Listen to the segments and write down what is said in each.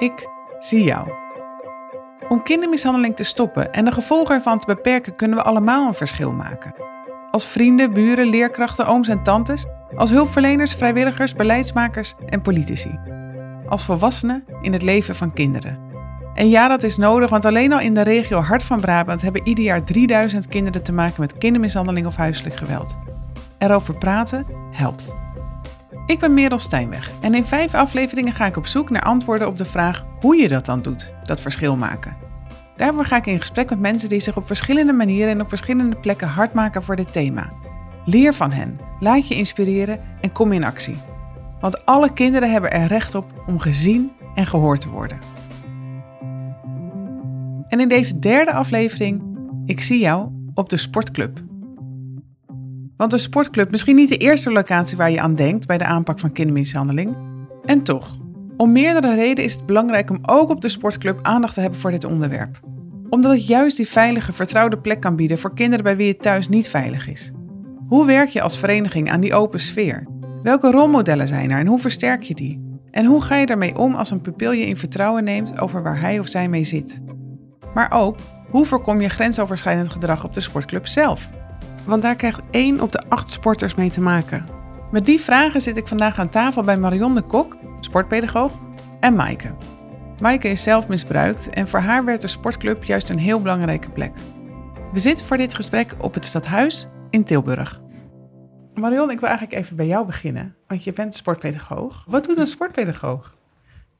Ik zie jou. Om kindermishandeling te stoppen en de gevolgen ervan te beperken, kunnen we allemaal een verschil maken. Als vrienden, buren, leerkrachten, ooms en tantes, als hulpverleners, vrijwilligers, beleidsmakers en politici. Als volwassenen in het leven van kinderen. En ja, dat is nodig, want alleen al in de regio Hart van Brabant hebben ieder jaar 3000 kinderen te maken met kindermishandeling of huiselijk geweld. Erover praten helpt. Ik ben Merel Stijnweg en in vijf afleveringen ga ik op zoek naar antwoorden op de vraag hoe je dat dan doet, dat verschil maken. Daarvoor ga ik in gesprek met mensen die zich op verschillende manieren en op verschillende plekken hard maken voor dit thema. Leer van hen, laat je inspireren en kom in actie. Want alle kinderen hebben er recht op om gezien en gehoord te worden. En in deze derde aflevering, ik zie jou op de sportclub. Want de sportclub misschien niet de eerste locatie waar je aan denkt bij de aanpak van kindermishandeling. En toch, om meerdere redenen is het belangrijk om ook op de sportclub aandacht te hebben voor dit onderwerp. Omdat het juist die veilige, vertrouwde plek kan bieden voor kinderen bij wie het thuis niet veilig is. Hoe werk je als vereniging aan die open sfeer? Welke rolmodellen zijn er en hoe versterk je die? En hoe ga je ermee om als een pupil je in vertrouwen neemt over waar hij of zij mee zit? Maar ook, hoe voorkom je grensoverschrijdend gedrag op de sportclub zelf? Want daar krijgt één op de acht sporters mee te maken. Met die vragen zit ik vandaag aan tafel bij Marion de Kok, sportpedagoog, en Maaike. Maaike is zelf misbruikt en voor haar werd de sportclub juist een heel belangrijke plek. We zitten voor dit gesprek op het stadhuis in Tilburg. Marion, ik wil eigenlijk even bij jou beginnen, want je bent sportpedagoog. Wat doet een sportpedagoog?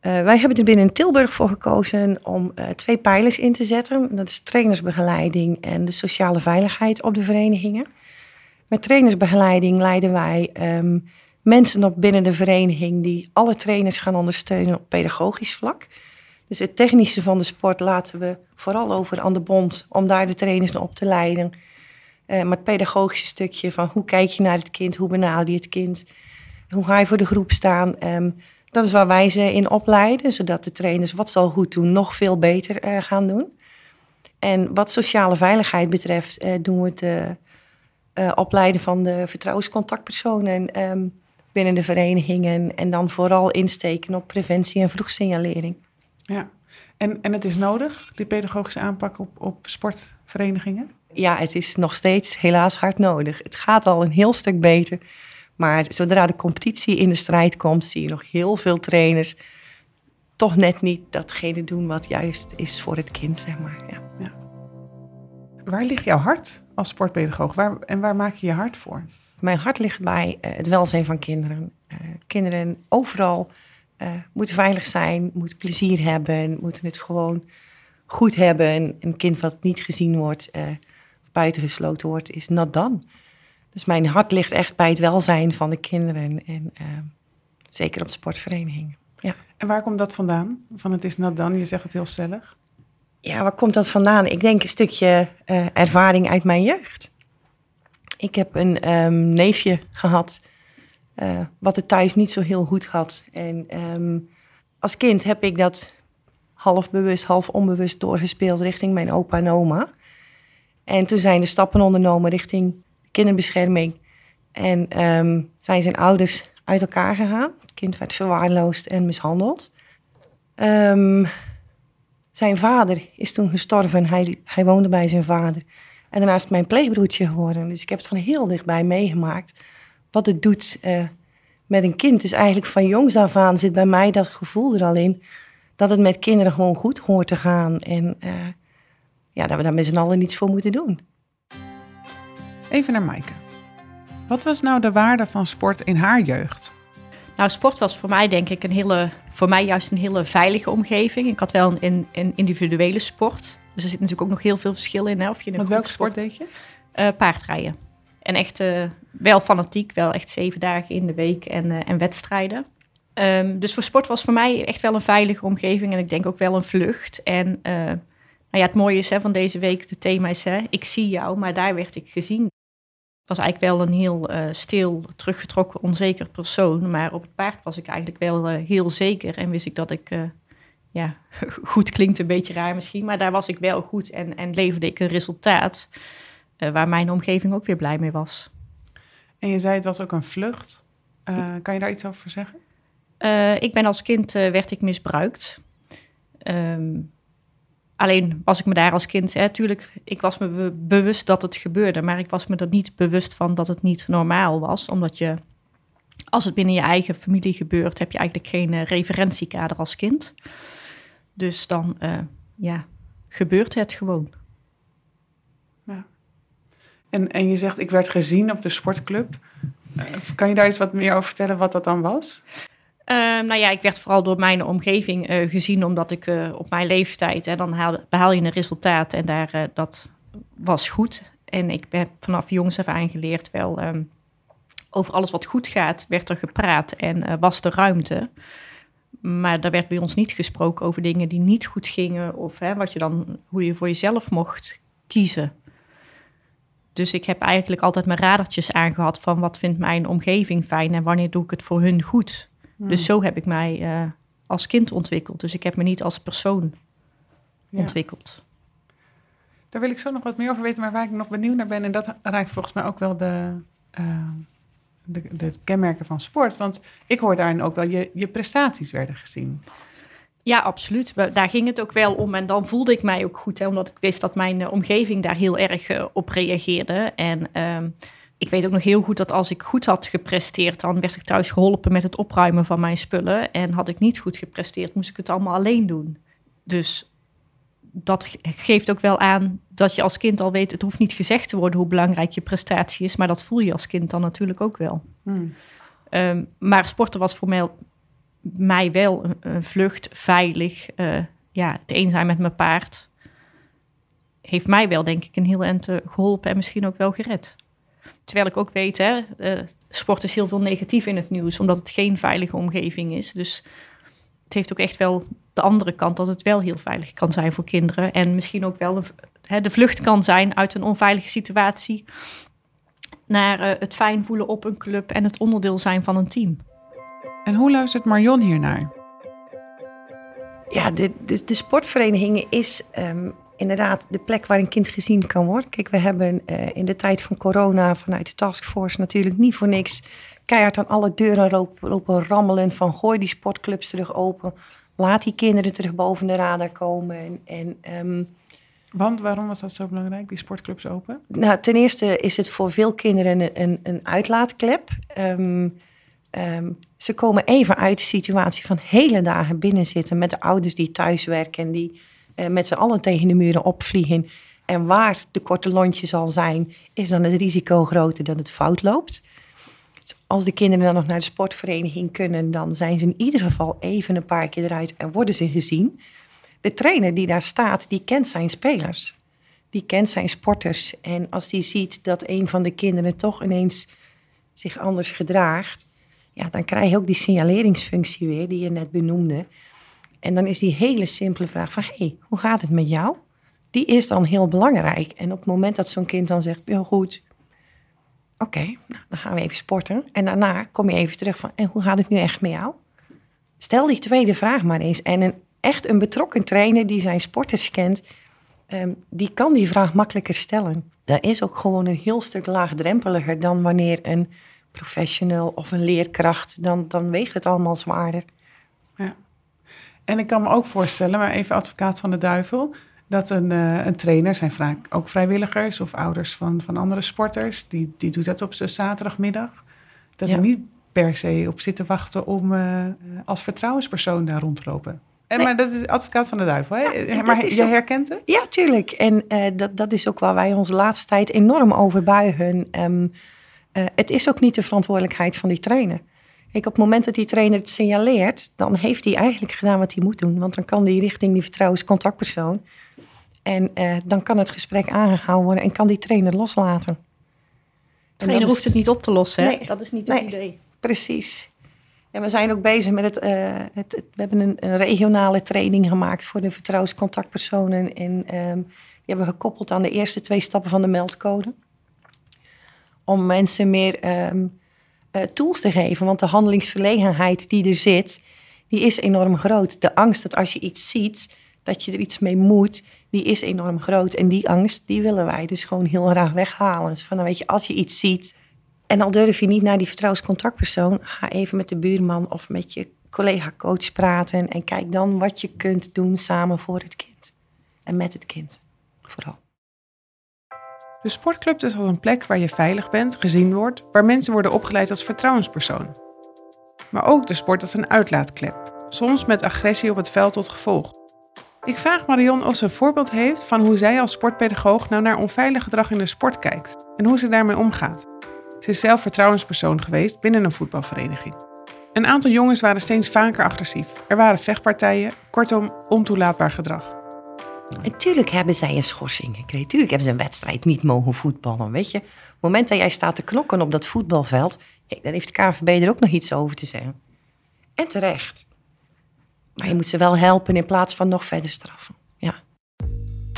Uh, wij hebben er binnen Tilburg voor gekozen om uh, twee pijlers in te zetten. Dat is trainersbegeleiding en de sociale veiligheid op de verenigingen. Met trainersbegeleiding leiden wij um, mensen op binnen de vereniging die alle trainers gaan ondersteunen op pedagogisch vlak. Dus het technische van de sport laten we vooral over aan de bond om daar de trainers op te leiden. Uh, maar het pedagogische stukje van hoe kijk je naar het kind, hoe benader je het kind, hoe ga je voor de groep staan. Um, dat is waar wij ze in opleiden, zodat de trainers wat zal goed doen nog veel beter uh, gaan doen. En wat sociale veiligheid betreft uh, doen we het uh, opleiden van de vertrouwenscontactpersonen um, binnen de verenigingen. En dan vooral insteken op preventie en vroegsignalering. Ja, en, en het is nodig, die pedagogische aanpak op, op sportverenigingen? Ja, het is nog steeds helaas hard nodig. Het gaat al een heel stuk beter. Maar zodra de competitie in de strijd komt, zie je nog heel veel trainers toch net niet datgene doen wat juist is voor het kind, zeg maar. Ja. ja. Waar ligt jouw hart als sportpedagoog waar, en waar maak je je hart voor? Mijn hart ligt bij uh, het welzijn van kinderen. Uh, kinderen overal uh, moeten veilig zijn, moeten plezier hebben, moeten het gewoon goed hebben. Een kind wat niet gezien wordt, buitengesloten wordt, is not done. Dus mijn hart ligt echt bij het welzijn van de kinderen. En uh, zeker op de sportverenigingen. Ja. En waar komt dat vandaan? Van het is nat dan, je zegt het heel stellig. Ja, waar komt dat vandaan? Ik denk een stukje uh, ervaring uit mijn jeugd. Ik heb een um, neefje gehad, uh, wat het thuis niet zo heel goed had. En um, als kind heb ik dat half bewust, half onbewust doorgespeeld richting mijn opa en oma. En toen zijn de stappen ondernomen richting kinderbescherming. En um, zijn zijn ouders uit elkaar gegaan. Het kind werd verwaarloosd en mishandeld. Um, zijn vader is toen gestorven. Hij, hij woonde bij zijn vader. En daarnaast mijn pleegbroertje geworden. Dus ik heb het van heel dichtbij meegemaakt. Wat het doet uh, met een kind. Dus eigenlijk van jongs af aan zit bij mij dat gevoel er al in. Dat het met kinderen gewoon goed hoort te gaan. En uh, ja, dat we daar met z'n allen niets voor moeten doen. Even naar Maaike. Wat was nou de waarde van sport in haar jeugd? Nou, sport was voor mij denk ik een hele, voor mij juist een hele veilige omgeving. Ik had wel een, een individuele sport. Dus er zit natuurlijk ook nog heel veel verschil in. Hè, of je Met welke sport deed je? Uh, paardrijden. En echt uh, wel fanatiek, wel echt zeven dagen in de week en, uh, en wedstrijden. Um, dus voor sport was voor mij echt wel een veilige omgeving en ik denk ook wel een vlucht. En nou ja, het mooie is hè, van deze week, het thema is hè, ik zie jou, maar daar werd ik gezien was eigenlijk wel een heel uh, stil, teruggetrokken, onzeker persoon. Maar op het paard was ik eigenlijk wel uh, heel zeker en wist ik dat ik, uh, ja, goed klinkt een beetje raar misschien, maar daar was ik wel goed en, en leverde ik een resultaat waar mijn omgeving ook weer blij mee was. En je zei het was ook een vlucht. kan je daar iets over zeggen? ik ben als kind, werd ik misbruikt. ehm, alleen was ik me daar als kind, natuurlijk, ik was me be- bewust dat het gebeurde, maar ik was me er niet bewust van dat het niet normaal was, omdat je, als het binnen je eigen familie gebeurt, heb je eigenlijk geen eh, referentiekader als kind. Dus dan, eh, ja, gebeurt het gewoon. En, en je zegt, ik werd gezien op de sportclub. Eh, kan je daar iets wat meer over vertellen wat dat dan was? Ehm, nou ja, ik werd vooral door mijn omgeving eh, gezien, omdat ik eh, op mijn leeftijd, hè, dan haal, behaal je een resultaat en daar, eh, dat was goed. En ik heb vanaf jongs af aan geleerd wel, ehm, over alles wat goed gaat, werd er gepraat en was er ruimte. Maar er werd bij ons niet gesproken over dingen die niet goed gingen of hè, wat je dan, hoe je voor jezelf mocht kiezen. Dus ik heb eigenlijk altijd mijn radertjes aangehad van wat vindt mijn omgeving fijn en wanneer doe ik het voor hun goed. Dus zo heb ik mij eh, als kind ontwikkeld. Dus ik heb me niet als persoon Ja. ontwikkeld. Daar wil ik zo nog wat meer over weten, maar waar ik nog benieuwd naar ben, en dat raakt volgens mij ook wel de, eh, de, de kenmerken van sport. Want ik hoor daarin ook wel, je, je prestaties werden gezien. Ja, absoluut. Daar ging het ook wel om. En dan voelde ik mij ook goed, hè, omdat ik wist dat mijn eh, omgeving daar heel erg op reageerde. En ehm, ik weet ook nog heel goed dat als ik goed had gepresteerd, dan werd ik thuis geholpen met het opruimen van mijn spullen. En had ik niet goed gepresteerd, moest ik het allemaal alleen doen. Dus dat ge- geeft ook wel aan dat je als kind al weet, het hoeft niet gezegd te worden hoe belangrijk je prestatie is, maar dat voel je als kind dan natuurlijk ook wel. Hmm. Ehm, maar sporten was voor mij, mij wel een, een vlucht, veilig. eh, ja, het een zijn met mijn paard heeft mij wel, denk ik, een heel eind eh, geholpen en misschien ook wel gered. Terwijl ik ook weet, hè, eh, sport is heel veel negatief in het nieuws, omdat het geen veilige omgeving is. Dus het heeft ook echt wel de andere kant, dat het wel heel veilig kan zijn voor kinderen. En misschien ook wel een, hè, de vlucht kan zijn uit een onveilige situatie naar eh, het fijn voelen op een club en het onderdeel zijn van een team. En hoe luistert Marion hiernaar? Ja, de, de, de sportvereniging is ehm, inderdaad de plek waar een kind gezien kan worden. Kijk, we hebben eh, in de tijd van corona vanuit de taskforce natuurlijk niet voor niks keihard aan alle deuren lopen, lopen rammelen van gooi die sportclubs terug open. Laat die kinderen terug boven de radar komen. En, en ehm, Want waarom was dat zo belangrijk, die sportclubs open? nou, ten eerste is het voor veel kinderen een, een, een uitlaatklep. Ehm, ehm, ze komen even uit de situatie van hele dagen binnenzitten met de ouders die thuiswerken en die met z'n allen tegen de muren opvliegen. En waar de korte lontje zal zijn, is dan het risico groter dat het fout loopt. Dus als de kinderen dan nog naar de sportvereniging kunnen, dan zijn ze in ieder geval even een paar keer eruit en worden ze gezien. De trainer die daar staat, die kent zijn spelers die kent zijn sporters. En als die ziet dat een van de kinderen toch ineens zich anders gedraagt, ja, dan krijg je ook die signaleringsfunctie weer die je net benoemde. En dan is die hele simpele vraag van, hey, hoe gaat het met jou? Die is dan heel belangrijk. En op het moment dat zo'n kind dan zegt, heel goed, oké, nou, dan gaan we even sporten. En daarna kom je even terug van, en hoe gaat het nu echt met jou? Stel die tweede vraag maar eens. En een, echt een betrokken trainer die zijn sporters kent, Ehm, die kan die vraag makkelijker stellen. Dat is ook gewoon een heel stuk laagdrempeliger dan wanneer een professional of een leerkracht, dan, dan weegt het allemaal zwaarder. Ja. En ik kan me ook voorstellen, maar even advocaat van de duivel, dat een, eh, een trainer, zijn vaak ook vrijwilligers of ouders van, van andere sporters, die, die doet dat op zijn zaterdagmiddag. Dat Ja. er niet per se op zitten wachten om eh, als vertrouwenspersoon daar rond te lopen. En, Nee. Maar dat is advocaat van de duivel, hè? dat maar je herkent het? Ja, tuurlijk. En eh, dat, dat is ook waar wij ons de laatste tijd enorm over buigen. Ehm, eh, het is ook niet de verantwoordelijkheid van die trainer. Kijk, op het moment dat die trainer het signaleert, dan heeft hij eigenlijk gedaan wat hij moet doen. Want dan kan die richting die vertrouwenscontactpersoon. En eh, dan kan het gesprek aangehouden worden en kan die trainer loslaten. En trainer hoeft is- het niet op te lossen. Hè? Nee. Dat is niet het Nee. idee. Precies. En we zijn ook bezig met het. eh, het, het- we hebben een, een regionale training gemaakt voor de vertrouwenscontactpersonen. En ehm, die hebben we gekoppeld aan de eerste twee stappen van de meldcode. Om mensen meer ehm, eh, tools te geven. Want de handelingsverlegenheid die er zit, die is enorm groot. De angst dat als je iets ziet, dat je er iets mee moet, die is enorm groot. En die angst, die willen wij dus gewoon heel graag weghalen. Dus van, nou weet je, als je iets ziet, en al durf je niet naar die vertrouwenscontactpersoon, ga even met de buurman of met je collega-coach praten. En kijk dan wat je kunt doen samen voor het kind. En met het kind, vooral. De sportclub is als een plek waar je veilig bent, gezien wordt, waar mensen worden opgeleid als vertrouwenspersoon. Maar ook de sport als een uitlaatklep, soms met agressie op het veld tot gevolg. Ik vraag Marion of ze een voorbeeld heeft van hoe zij als sportpedagoog nou naar onveilig gedrag in de sport kijkt en hoe ze daarmee omgaat. Ze is zelf vertrouwenspersoon geweest binnen een voetbalvereniging. Een aantal jongens waren steeds vaker agressief. Er waren vechtpartijen, kortom ontoelaatbaar gedrag. En tuurlijk hebben zij een schorsing gekregen. Tuurlijk hebben ze een wedstrijd niet mogen voetballen. Weet je, op het moment dat jij staat te knokken op dat voetbalveld, dan heeft de KNVB er ook nog iets over te zeggen. En terecht. Maar je moet ze wel helpen in plaats van nog verder straffen. Ja.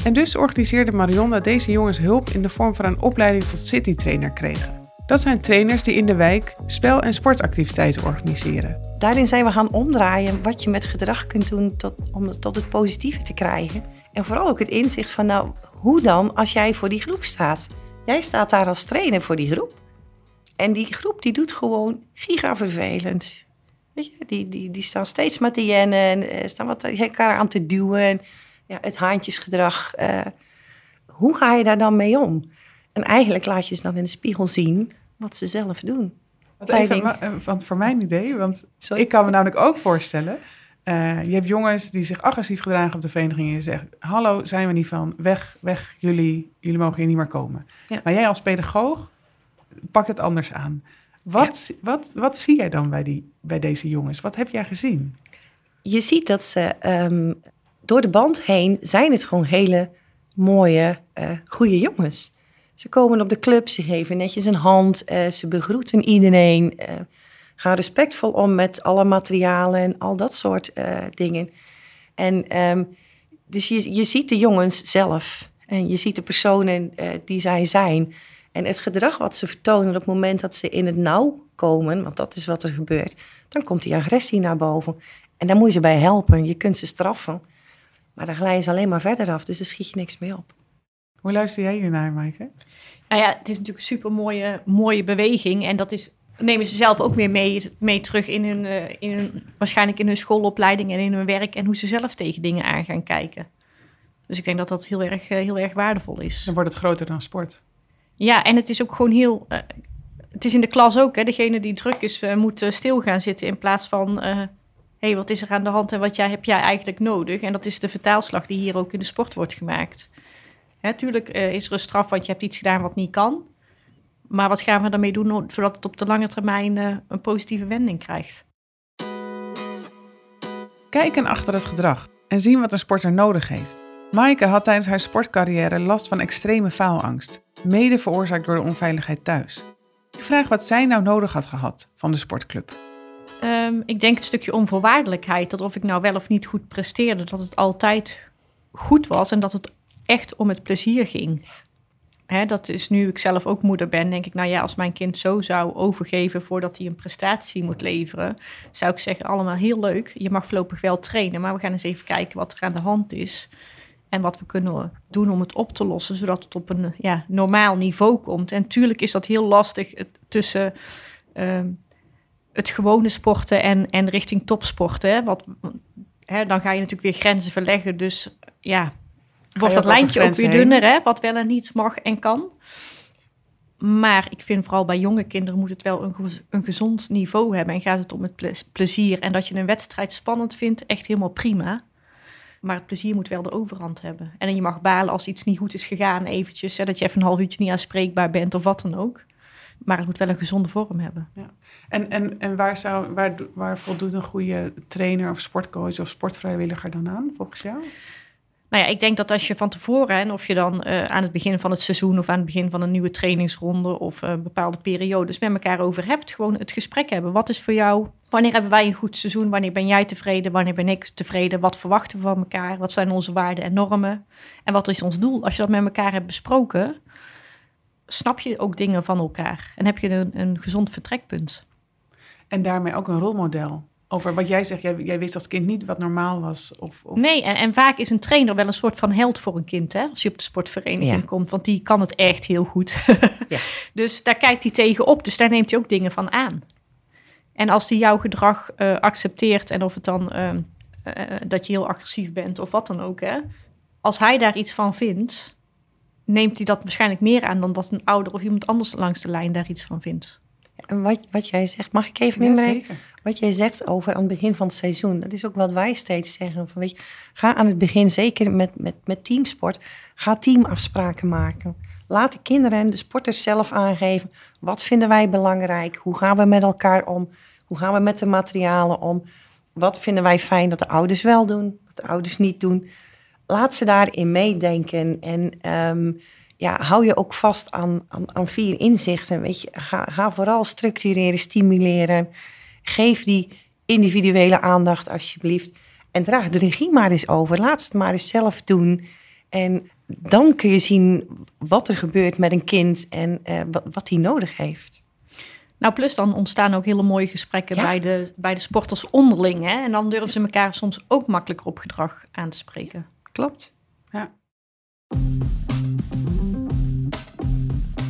En dus organiseerde Marion dat deze jongens hulp in de vorm van een opleiding tot citytrainer kregen. Dat zijn trainers die in de wijk spel- en sportactiviteiten organiseren. Daarin zijn we gaan omdraaien wat je met gedrag kunt doen tot, om het tot het positieve te krijgen. En vooral ook het inzicht van, nou, hoe dan als jij voor die groep staat? Jij staat daar als trainer voor die groep. En die groep die doet gewoon giga vervelend. Weet je, die, die, die staan steeds met te jennen, uh, staan wat elkaar aan te duwen. Ja, het haantjesgedrag. Uh, hoe ga je daar dan mee om? En eigenlijk laat je ze dan in de spiegel zien wat ze zelf doen. Want even, eh, want voor mijn idee, want ik kan me namelijk ook voorstellen... Uh, je hebt jongens die zich agressief gedragen op de vereniging en je zegt... hallo, zijn we niet van, weg, weg, jullie, jullie mogen hier niet meer komen. Ja. Maar jij als pedagoog pak het anders aan. Wat, wat, wat zie jij dan bij, die, bij deze jongens? Wat heb jij gezien? Je ziet dat ze um, door de band heen zijn het gewoon hele mooie, uh, goede jongens. Ze komen op de club, ze geven netjes een hand, uh, ze begroeten iedereen, gaan respectvol om met alle materialen en al dat soort dingen. En um, dus je, je ziet de jongens zelf en je ziet de personen die zij zijn. En het gedrag wat ze vertonen op het moment dat ze in het nauw komen, want dat is wat er gebeurt, dan komt die agressie naar boven. En daar moet je ze bij helpen. Je kunt ze straffen, maar dan glijden ze alleen maar verder af, dus daar schiet je niks mee op. Hoe luister jij hier naar, Maaike? Nou ja, het is natuurlijk een super mooie, mooie beweging. En dat is, nemen ze zelf ook weer mee, mee terug in hun, uh, in hun, waarschijnlijk in hun schoolopleiding en in hun werk. En hoe ze zelf tegen dingen aan gaan kijken. Dus ik denk dat dat heel erg, uh, heel erg waardevol is. Dan wordt het groter dan sport. Ja, en het is ook gewoon heel. Uh, het is in de klas ook, hè. Degene die druk is, moet stil gaan zitten in plaats van. hé, hey, wat is er aan de hand en wat jij, heb jij eigenlijk nodig? En dat is de vertaalslag die hier ook in de sport wordt gemaakt. Natuurlijk uh, is er een straf, want je hebt iets gedaan wat niet kan. Maar wat gaan we daarmee doen zodat het op de lange termijn uh, een positieve wending krijgt? Kijken achter het gedrag en zien wat een sporter nodig heeft. Maaike had tijdens haar sportcarrière last van extreme faalangst, mede veroorzaakt door de onveiligheid thuis. Ik vraag wat zij nou nodig had gehad van de sportclub. Um, ik denk een stukje onvoorwaardelijkheid. Dat of ik nou wel of niet goed presteerde, dat het altijd goed was en dat het echt om het plezier ging. Hè, dat is nu ik zelf ook moeder ben, denk ik, nou ja, als mijn kind zo zou overgeven voordat hij een prestatie moet leveren, zou ik zeggen, allemaal heel leuk. Je mag voorlopig wel trainen, maar we gaan eens even kijken wat er aan de hand is. En wat we kunnen doen om het op te lossen, zodat het op een ja, normaal niveau komt. En tuurlijk is dat heel lastig tussen uh, het gewone sporten en, en richting topsporten. Hè? Wat, hè, dan ga je natuurlijk weer grenzen verleggen. Dus ja, wordt dat lijntje ook weer dunner, hè? wat wel en niet mag en kan. Maar ik vind vooral bij jonge kinderen moet het wel een, een gezond niveau hebben. En gaat het om het plezier. En dat je een wedstrijd spannend vindt, echt helemaal prima. Maar het plezier moet wel de overhand hebben. En je mag balen als iets niet goed is gegaan, eventjes. Hè, dat je even een half uurtje niet aanspreekbaar bent of wat dan ook. Maar het moet wel een gezonde vorm hebben. Ja. En, en, en waar, zou, waar, waar voldoet een goede trainer of sportcoach of sportvrijwilliger dan aan, volgens jou? Nou ja, ik denk dat als je van tevoren, en of je dan uh, aan het begin van het seizoen of aan het begin van een nieuwe trainingsronde of uh, bepaalde periodes met elkaar over hebt, gewoon het gesprek hebben. Wat is voor jou, wanneer hebben wij een goed seizoen? Wanneer ben jij tevreden? Wanneer ben ik tevreden? Wat verwachten we van elkaar? Wat zijn onze waarden en normen? En wat is ons doel? Als je dat met elkaar hebt besproken, snap je ook dingen van elkaar en heb je een, een gezond vertrekpunt. En daarmee ook een rolmodel. Over wat jij zegt, jij, jij, wist als kind niet wat normaal was. Of, of... Nee, en, en, vaak is een trainer wel een soort van held voor een kind, hè, als je op de sportvereniging ja. komt. Want die kan het echt heel goed. ja. Dus daar kijkt hij tegen op, dus daar neemt hij ook dingen van aan. En als die jouw gedrag uh, accepteert en of het dan uh, dat je heel agressief bent of wat dan ook, hè, als hij daar iets van vindt, neemt hij dat waarschijnlijk meer aan dan dat een ouder of iemand anders langs de lijn daar iets van vindt. En wat, wat jij zegt, mag ik even ja, zeker. Wat jij zegt over aan het begin van het seizoen, dat is ook wat wij steeds zeggen. Van, weet je, ga aan het begin, zeker met, met, met teamsport, ga teamafspraken maken. Laat de kinderen en de sporters zelf aangeven. Wat vinden wij belangrijk? Hoe gaan we met elkaar om? Hoe gaan we met de materialen om? Wat vinden wij fijn dat de ouders wel doen, wat de ouders niet doen? Laat ze daarin meedenken en um, ja, hou je ook vast aan, aan, aan vier inzichten. Weet je, ga, ga vooral structureren, stimuleren. Geef die individuele aandacht alsjeblieft. En draag de regie maar eens over. Laat het maar eens zelf doen. En dan kun je zien wat er gebeurt met een kind en uh, wat hij nodig heeft. Nou, plus dan ontstaan ook hele mooie gesprekken bij, de, bij de sporters onderling. Hè? En dan durven ze elkaar soms ook makkelijker op gedrag aan te spreken. Klopt. Ja.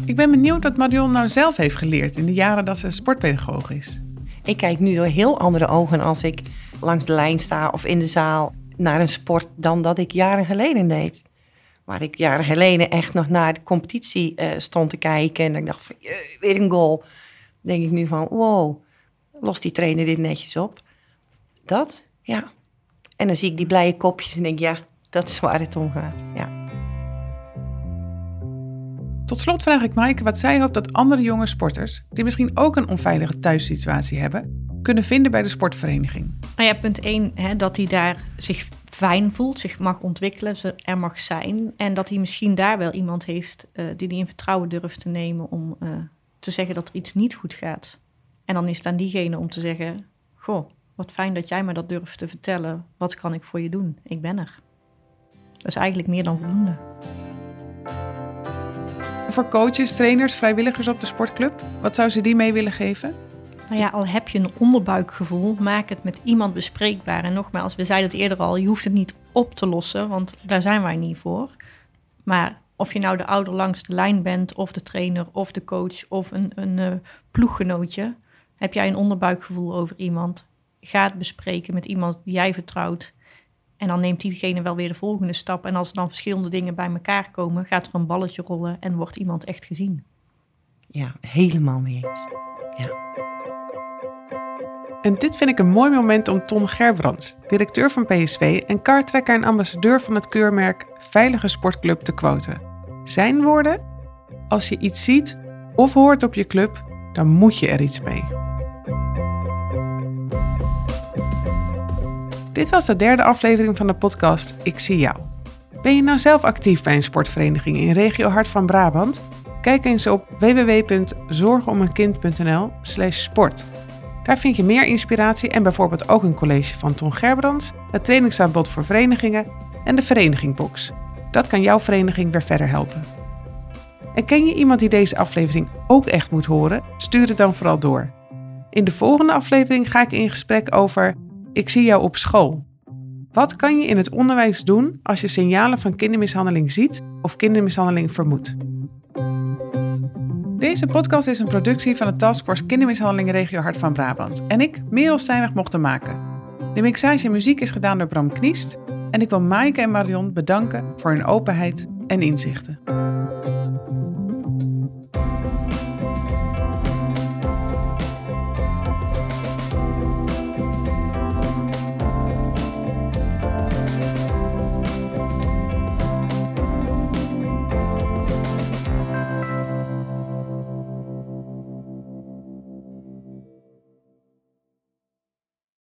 Ik ben benieuwd wat Marion nou zelf heeft geleerd in de jaren dat ze sportpedagoog is. Ik kijk nu door heel andere ogen als ik langs de lijn sta of in de zaal naar een sport dan dat ik jaren geleden deed. Waar ik jaren geleden echt nog naar de competitie uh, stond te kijken en ik dacht van, weer een goal. Denk ik nu van, wow, lost die trainer dit netjes op. Dat, ja. En dan zie ik die blije kopjes en denk ja, dat is waar het om gaat, ja. Tot slot vraag ik Maaike wat zij hoopt dat andere jonge sporters, die misschien ook een onveilige thuissituatie hebben, kunnen vinden bij de sportvereniging. Nou ja, punt 1, hè, dat hij daar zich fijn voelt, zich mag ontwikkelen, er mag zijn. En dat hij misschien daar wel iemand heeft uh, die hij in vertrouwen durft te nemen om uh, te zeggen dat er iets niet goed gaat. En dan is het aan diegene om te zeggen: Goh, wat fijn dat jij me dat durft te vertellen. Wat kan ik voor je doen? Ik ben er. Dat is eigenlijk meer dan voldoende voor coaches, trainers, vrijwilligers op de sportclub? Wat zou ze die mee willen geven? Nou ja, al heb je een onderbuikgevoel, maak het met iemand bespreekbaar. En nogmaals, we zeiden het eerder al, je hoeft het niet op te lossen, want daar zijn wij niet voor. Maar of je nou de ouder langs de lijn bent, of de trainer, of de coach, of een, een uh, ploeggenootje, heb jij een onderbuikgevoel over iemand, ga het bespreken met iemand die jij vertrouwt. En dan neemt diegene wel weer de volgende stap. En als er dan verschillende dingen bij elkaar komen, gaat er een balletje rollen en wordt iemand echt gezien. Ja, helemaal mee eens. Ja. En dit vind ik een mooi moment om Ton Gerbrands, directeur van PSV en kartrekker en ambassadeur van het keurmerk Veilige Sportclub, te quoten. Zijn woorden: Als je iets ziet of hoort op je club, dan moet je er iets mee. Dit was de derde aflevering van de podcast Ik zie jou. Ben je nou zelf actief bij een sportvereniging in regio Hart van Brabant? Kijk eens op www.zorgomeenkind.nl/sport. Daar vind je meer inspiratie en bijvoorbeeld ook een college van Ton Gerbrands, het trainingsaanbod voor verenigingen en de Verenigingbox. Dat kan jouw vereniging weer verder helpen. En ken je iemand die deze aflevering ook echt moet horen? Stuur het dan vooral door. In de volgende aflevering ga ik in gesprek over ik zie jou op school. Wat kan je in het onderwijs doen als je signalen van kindermishandeling ziet of kindermishandeling vermoedt? Deze podcast is een productie van de Taskforce Kindermishandeling Regio Hart van Brabant en ik, Merel Stijnweg, mocht maken. De mixage en muziek is gedaan door Bram Kniest en ik wil Maaike en Marion bedanken voor hun openheid en inzichten.